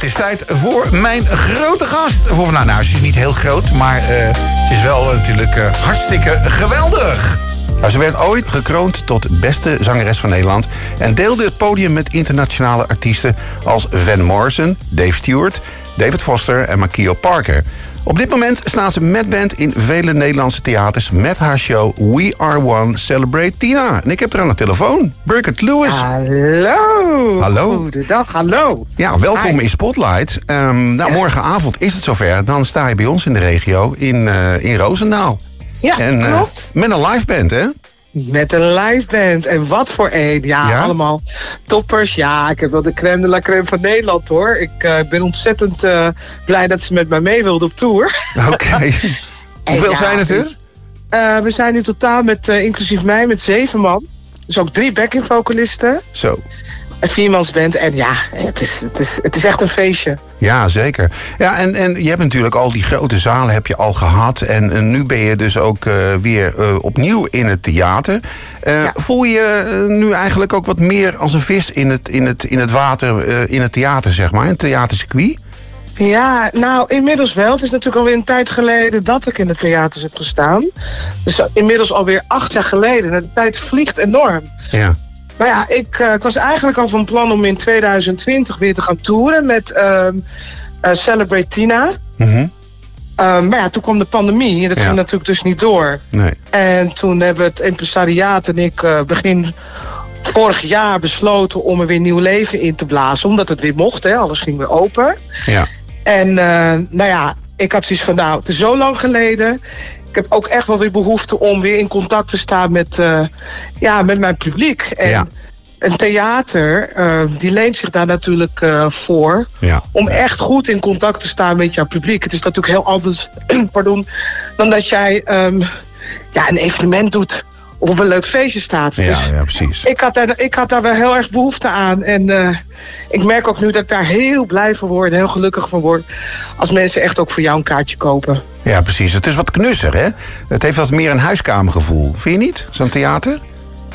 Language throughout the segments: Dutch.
het is tijd voor mijn grote gast. Voor, nou, nou, ze is niet heel groot, maar uh, ze is wel natuurlijk uh, hartstikke geweldig. Nou, ze werd ooit gekroond tot beste zangeres van Nederland... en deelde het podium met internationale artiesten als Van Morrison, Dave Stewart... David Foster en Makio Parker... Op dit moment staat ze met band in vele Nederlandse theaters met haar show We Are One Celebrate Tina. En ik heb er aan de telefoon, Birgit Lewis. Hallo. Hallo. Goedendag, hallo. Ja, welkom in Spotlight. Um, nou, morgenavond is het zover. Dan sta je bij ons in de regio in, uh, in Roosendaal. Ja, en, uh, klopt. Met een live band, hè? Met een live band. En wat voor een. Ja, allemaal toppers. Ja, ik heb wel de crème de la crème van Nederland hoor. Ik uh, ben ontzettend uh, blij dat ze met mij mee wilden op tour. Oké. Okay. Hoeveel ja, zijn het er? Uh, we zijn in totaal met, inclusief mij, met zeven man. Dus ook drie backing vocalisten. Zo een viermansband. En ja, het is, het, is, het is echt een feestje. Ja, zeker. Ja, en, en je hebt natuurlijk al die grote zalen heb je al gehad. En, en nu ben je dus ook uh, weer uh, opnieuw in het theater. Uh, ja. Voel je nu eigenlijk ook wat meer als een vis in het, in het, in het water, in het theater, zeg maar, in het theatercircuit? Ja, nou, inmiddels wel. Het is natuurlijk alweer een tijd geleden dat ik in de theaters heb gestaan. Dus inmiddels alweer acht jaar geleden. De tijd vliegt enorm. Ja. Maar ja, ik, uh, ik, was eigenlijk al van plan om in 2020 weer te gaan toeren met uh, uh, Celebrate Tina. Mm -hmm. maar ja, toen kwam de pandemie en dat ja. ging natuurlijk dus niet door. Nee. En toen hebben het impresariaat en ik eh, begin vorig jaar besloten om er weer nieuw leven in te blazen. Omdat het weer mocht, hè. alles ging weer open. Ja. En nou ja, ik had zoiets van, nou, het is zo lang geleden ik heb ook echt wel weer behoefte om weer in contact te staan met, uh, ja, met mijn publiek. En ja. een theater, uh, die leent zich daar natuurlijk uh, voor. Ja. Om echt goed in contact te staan met jouw publiek. Het is natuurlijk heel anders pardon, dan dat jij um, ja, een evenement doet of op een leuk feestje staat. Ja, dus ja precies. Ik had, daar, ik had daar wel heel erg behoefte aan. En uh, ik merk ook nu dat ik daar heel blij van word, heel gelukkig van word. Als mensen echt ook voor jou een kaartje kopen. Ja, precies. Het is wat knusser, hè? Het heeft wat meer een huiskamergevoel. Vind je niet, zo'n theater?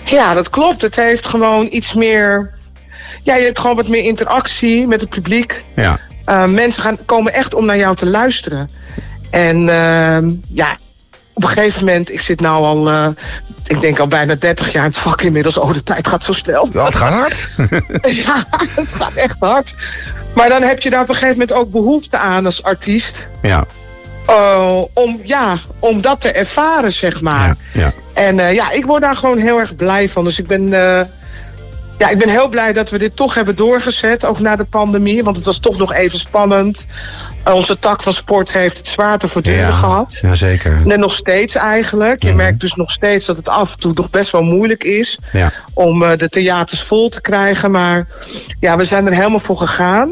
Ja, dat klopt. Het heeft gewoon iets meer... Ja, je hebt gewoon wat meer interactie met het publiek. Ja. Uh, mensen gaan, komen echt om naar jou te luisteren. En uh, ja, op een gegeven moment, ik zit nou al, uh, ik denk al bijna 30 jaar vak inmiddels. Oh, de tijd gaat zo snel. Ja, het gaat hard. ja, het gaat echt hard. Maar dan heb je daar op een gegeven moment ook behoefte aan als artiest. Ja. Uh, om, ja, om dat te ervaren, zeg maar. Ja, ja. En uh, ja, ik word daar gewoon heel erg blij van. Dus ik ben, ja, ik ben heel blij dat we dit toch hebben doorgezet, ook na de pandemie. Want het was toch nog even spannend. Onze tak van sport heeft het zwaar te verduren ja, gehad. Ja, zeker. En nog steeds eigenlijk. Je Mhm. merkt dus nog steeds dat het af en toe toch best wel moeilijk is... Ja. om uh, de theaters vol te krijgen. Maar ja, we zijn er helemaal voor gegaan.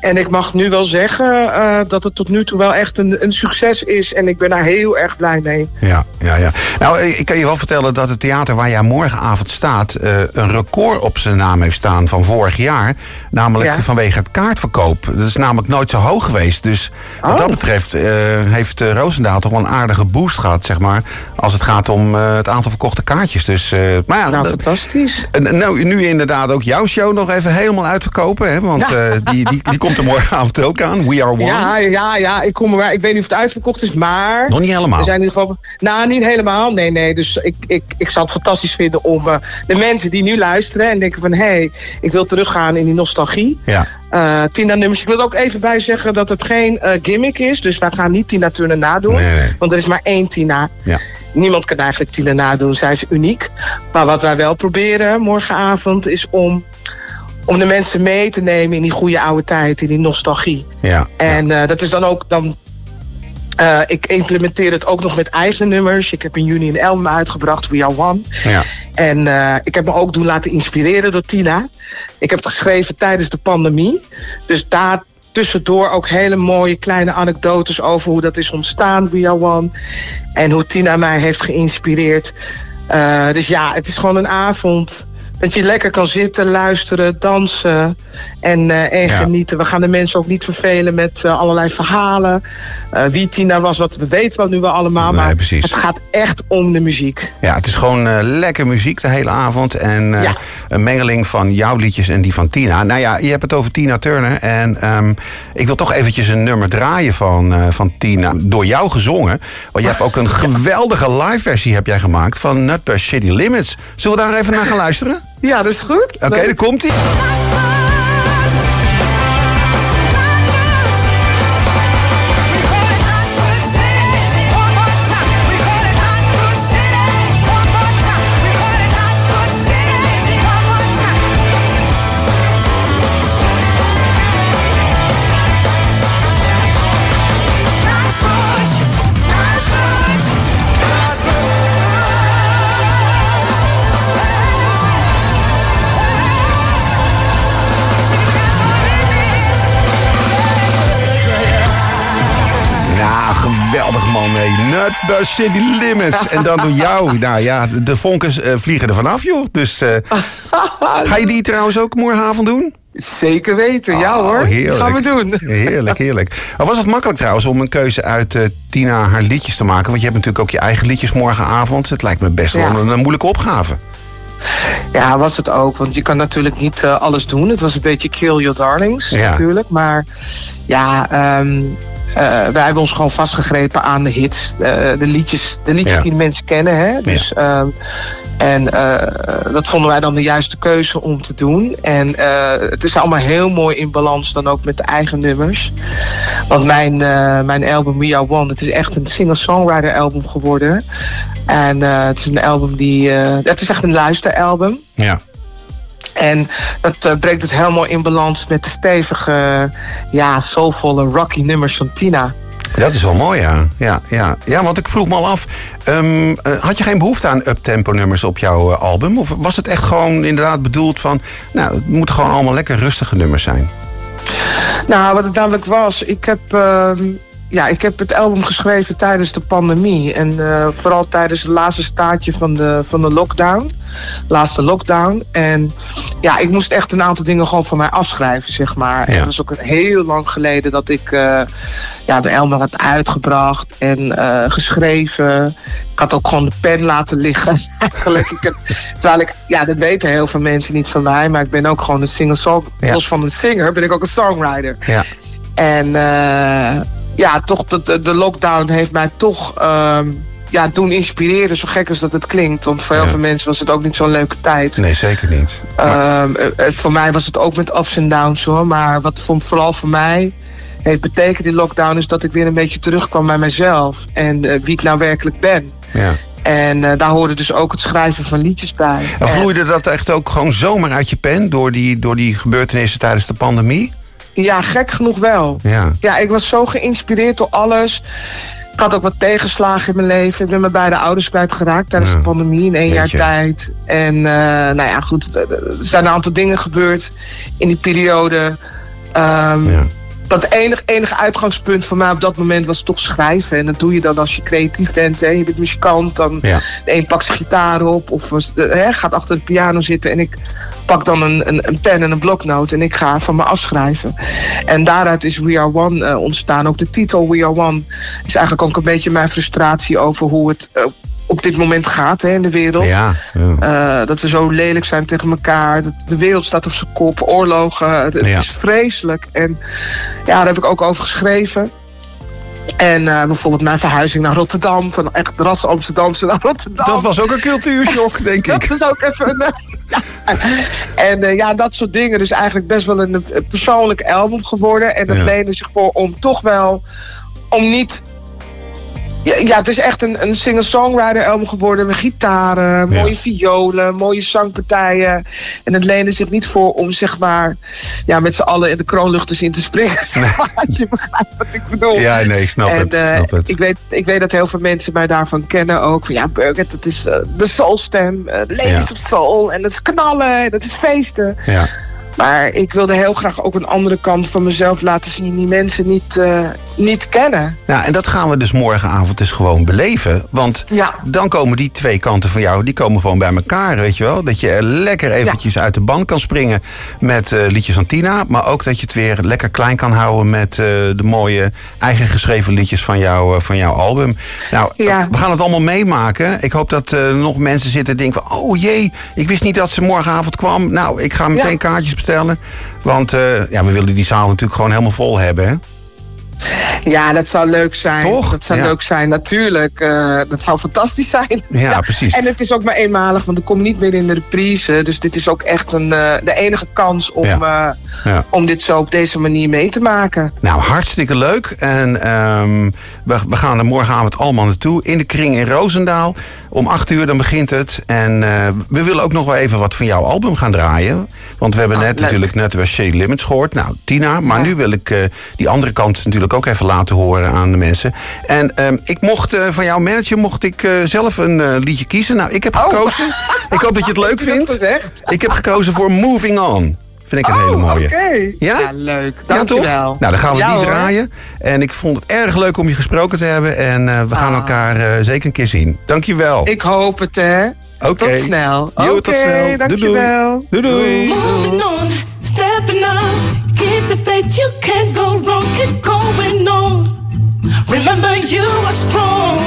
En ik mag nu wel zeggen uh, dat het tot nu toe wel echt een, een succes is. En ik ben daar heel erg blij mee. Ja, ja, ja. Nou, ik kan je wel vertellen dat het theater waar jij morgenavond staat... Uh, een record op zijn naam heeft staan van vorig jaar. Namelijk Ja. vanwege het kaartverkoop. Dat is namelijk nooit zo hoog geweest. Dus wat Oh. dat betreft uh, heeft uh, Roosendaal toch wel een aardige boost gehad, zeg maar... als het gaat om uh, het aantal verkochte kaartjes. Dus, maar ja, Nou, fantastisch. en nou, nu inderdaad ook jouw show nog even helemaal uitverkopen. Hè? Want Ja. eh, die, die, die komt er morgenavond ook aan. We are one. Ja, ja, ja. Ik, kom er, ik weet niet of het uitverkocht is, maar... Nog niet helemaal. We zijn in ieder geval... Nou, niet helemaal. Nee, nee. Dus ik, ik, ik zou het fantastisch vinden om de mensen die nu luisteren... en denken van, hé, hey, ik wil teruggaan in die nostalgie... Ja, Uh, Tina nummers. Ik wil er ook even bij zeggen dat het geen uh, gimmick is. Dus wij gaan niet Tina Turner nadoen. Nee, nee. Want er is maar één Tina. Ja. Niemand kan eigenlijk Tina nadoen. Zij is uniek. Maar wat wij wel proberen morgenavond is om, om de mensen mee te nemen in die goede oude tijd. In die nostalgie. ja. En uh, dat is dan ook dan. Uh, ik implementeer het ook nog met eigen nummers. Ik heb in juni een album uitgebracht, We Are One. ja. En uh, ik heb me ook doen laten inspireren door Tina. Ik heb het geschreven tijdens de pandemie. Dus daar tussendoor ook hele mooie kleine anekdotes over hoe dat is ontstaan, We Are One. En hoe Tina mij heeft geïnspireerd. Uh, dus ja, het is gewoon een avond dat je lekker kan zitten, luisteren, dansen en, eh, en Ja. genieten. We gaan de mensen ook niet vervelen met eh, allerlei verhalen. Eh, wie Tina was, wat we weten wel nu wel allemaal. Nee, maar precies. het gaat echt om de muziek. Ja, het is gewoon lekker muziek de hele avond. En Ja. een mengeling van jouw liedjes en die van Tina. Nou ja, je hebt het over Tina Turner. En ehm, ik wil toch eventjes een nummer draaien van, van Tina. Door jou gezongen. Want je hebt ook een geweldige live versie heb jij gemaakt van Nutbush City Limits. Zullen we daar even naar gaan luisteren? Ja, dat is goed. Oké, Leuk. daar komt ie. Nee. Nutbush City Limits. En dan door jou. Nou ja, de vonkers eh, vliegen er vanaf, joh. Dus eh, ga je die trouwens ook morgenavond doen? Zeker weten, ja Oh, hoor. heerlijk. Gaan we doen. Heerlijk, heerlijk. Maar was het makkelijk trouwens om een keuze uit eh, Tina haar liedjes te maken? Want je hebt natuurlijk ook je eigen liedjes morgenavond. Het lijkt me best wel Ja. een, een moeilijke opgave. Ja, was het ook. Want je kan natuurlijk niet alles doen. Het was een beetje kill your darlings Ja. natuurlijk. Maar ja, eh, wij hebben ons gewoon vastgegrepen aan de hits. eh, de liedjes, de liedjes Ja. die de mensen kennen. Hè? Dus, ehm, en eh, dat vonden wij dan de juiste keuze om te doen. En eh, het is allemaal heel mooi in balans dan ook met de eigen nummers. Want mijn, eh, mijn album We Are One, het is echt een singer-songwriter album geworden. En eh, het is een album die... eh, het is echt een luisteralbum. Ja. En dat eh, brengt het helemaal in balans met de stevige, ja, soulvolle, rocky nummers van Tina. Dat is wel mooi, ja. Ja, ja. ja want ik vroeg me al af. ehm, eh, had je geen behoefte aan uptempo nummers op jouw eh, album? Of was het echt gewoon inderdaad bedoeld van... Nou, het moeten gewoon allemaal lekker rustige nummers zijn? Nou, wat het namelijk was, ik heb, ehm, ja, ik heb het album geschreven tijdens de pandemie. En eh, vooral tijdens het laatste staartje van de, van de lockdown. Laatste lockdown. En ja, ik moest echt een aantal dingen gewoon van mij afschrijven, zeg maar. En dat was ook heel lang geleden dat ik eh, ja, de album had uitgebracht en eh, geschreven. Ik had ook gewoon de pen laten liggen, eigenlijk. Ik heb, terwijl ik, ja, dat weten heel veel mensen niet van mij, maar ik ben ook gewoon een singer-song. Ja. Los van een singer ben ik ook een songwriter. Ja. En ja, toch, de, de- lockdown heeft mij toch ehm, ja, doen inspireren, zo gek als dat het klinkt. Want voor heel Ja. veel mensen was het ook niet zo'n leuke tijd. Nee, zeker niet. Maar- Ehm, eh, eh, voor mij was het ook met ups en downs hoor. Maar wat voor, vooral voor mij heeft betekend die lockdown is dat ik weer een beetje terugkwam bij mezelf. En eh, wie ik nou werkelijk ben. ja. En daar hoorde dus ook het schrijven van liedjes bij. En En- vloeide dat echt ook gewoon zomaar uit je pen... door die, door die gebeurtenissen tijdens de pandemie? Ja, gek genoeg wel. Ja. Ja, ik was zo geïnspireerd door alles. Ik had ook wat tegenslagen in mijn leven. Ik ben mijn beide ouders kwijtgeraakt tijdens Ja. de pandemie in één jaar tijd. En eh, nou ja, goed, er zijn een aantal dingen gebeurd in die periode. Ehm, ja. Dat enige, enige uitgangspunt voor mij op dat moment was toch schrijven. En dat doe je dan als je creatief bent. Hè. Je bent muzikant, dan Ja. de een pakt zijn gitaar op of eh, hè, gaat achter de piano zitten. En ik pak dan een, een, een pen en een bloknoot en ik ga van me afschrijven. En daaruit is We Are One eh, ontstaan. Ook de titel We Are One is eigenlijk ook een beetje mijn frustratie over hoe het eh, op dit moment gaat hè, in de wereld. Ja. ja. Eh, dat we zo lelijk zijn tegen elkaar. Dat de wereld staat op zijn kop. Oorlogen. Het, Ja. is vreselijk. En ja, daar heb ik ook over geschreven. En eh, bijvoorbeeld mijn verhuizing naar Rotterdam. Van echt ras Amsterdamse naar Rotterdam. Dat was ook een cultuurshock, denk Dat ik. is ook even een... ja. En eh, ja, dat soort dingen. Dus eigenlijk best wel een, een persoonlijk album geworden. En dat Ja. leende zich voor om toch wel... Om niet... Ja, ja het is echt een, een singer-songwriter album geworden. Met gitaren, Ja. mooie violen, mooie zangpartijen. En het leende zich niet voor om zeg maar... Ja, met z'n allen in de kroonluchters in te springen. Als je begrijpt wat ik bedoel. Ja, nee, ik snap En het. eh, snap het. ik, weet, ik weet dat heel veel mensen mij daarvan kennen ook. Van ja, Burger, dat is eh, de soulstem. de ladies Ja. of soul. En dat is knallen. En dat is feesten. Ja. Maar ik wilde heel graag ook een andere kant van mezelf laten zien die mensen niet, uh, niet kennen. Ja, en dat gaan we dus morgenavond dus gewoon beleven. Want ja. dan komen die twee kanten van jou, die komen gewoon bij elkaar, weet je wel. Dat je lekker eventjes uit de band kan springen met uh, liedjes van Tina. Maar ook dat je het weer lekker klein kan houden met uh, de mooie eigen geschreven liedjes van, jou, van jouw album. Nou, ja. we gaan het allemaal meemaken. Ik hoop dat er nog mensen zitten en denken van... oh jee, ik wist niet dat ze morgenavond kwam. Nou, ik ga meteen kaartjes Want uh, ja, we willen die zaal natuurlijk gewoon helemaal vol hebben, hè? Ja, dat zou leuk zijn. Toch? Dat zou Ja. leuk zijn, natuurlijk. Eh, dat zou fantastisch zijn. Ja, precies. En het is ook maar eenmalig, want ik kom niet meer in de reprise. Dus dit is ook echt een, eh, de enige kans om, eh, om dit zo op deze manier mee te maken. Nou, hartstikke leuk. En ehm, we, we gaan er morgenavond allemaal naartoe. In de kring in Roosendaal. Om acht uur dan begint het. En we willen ook nog wel even wat van jouw album gaan draaien. Want we hebben Ah, net leuk. natuurlijk net weer Shea Limits gehoord. Nou, Tina. Maar nu wil ik die andere kant natuurlijk ook even laten horen aan de mensen. En ehm, ik mocht eh, van jouw manager mocht ik eh, zelf een eh, liedje kiezen. Nou, ik heb Oh. gekozen. Ik hoop dat je het leuk vindt. Ik heb gekozen voor Moving On. Vind ik een hele Oh, mooie. oké. Ja? leuk. Ja, toch? Dankjewel. Nou, dan gaan we Ja, die hoor. draaien. En ik vond het erg leuk om je gesproken te hebben. En eh, we gaan Ah. elkaar eh, zeker een keer zien. Dankjewel. Ik hoop het, hè. Oké. Tot snel. Oké, snel. Doei, dankjewel. Doei doei. Moving on, stepping faith, you can't go wrong. Keep going on. Remember, you are strong.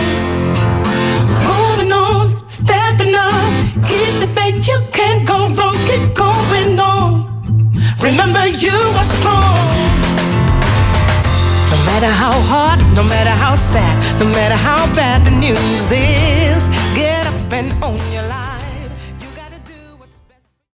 Moving on, stepping on. Keep the faith, you can't go wrong. Keep going on. Remember, you are strong. No matter how hard, no matter how sad, no matter how bad the news is, get up and own your life.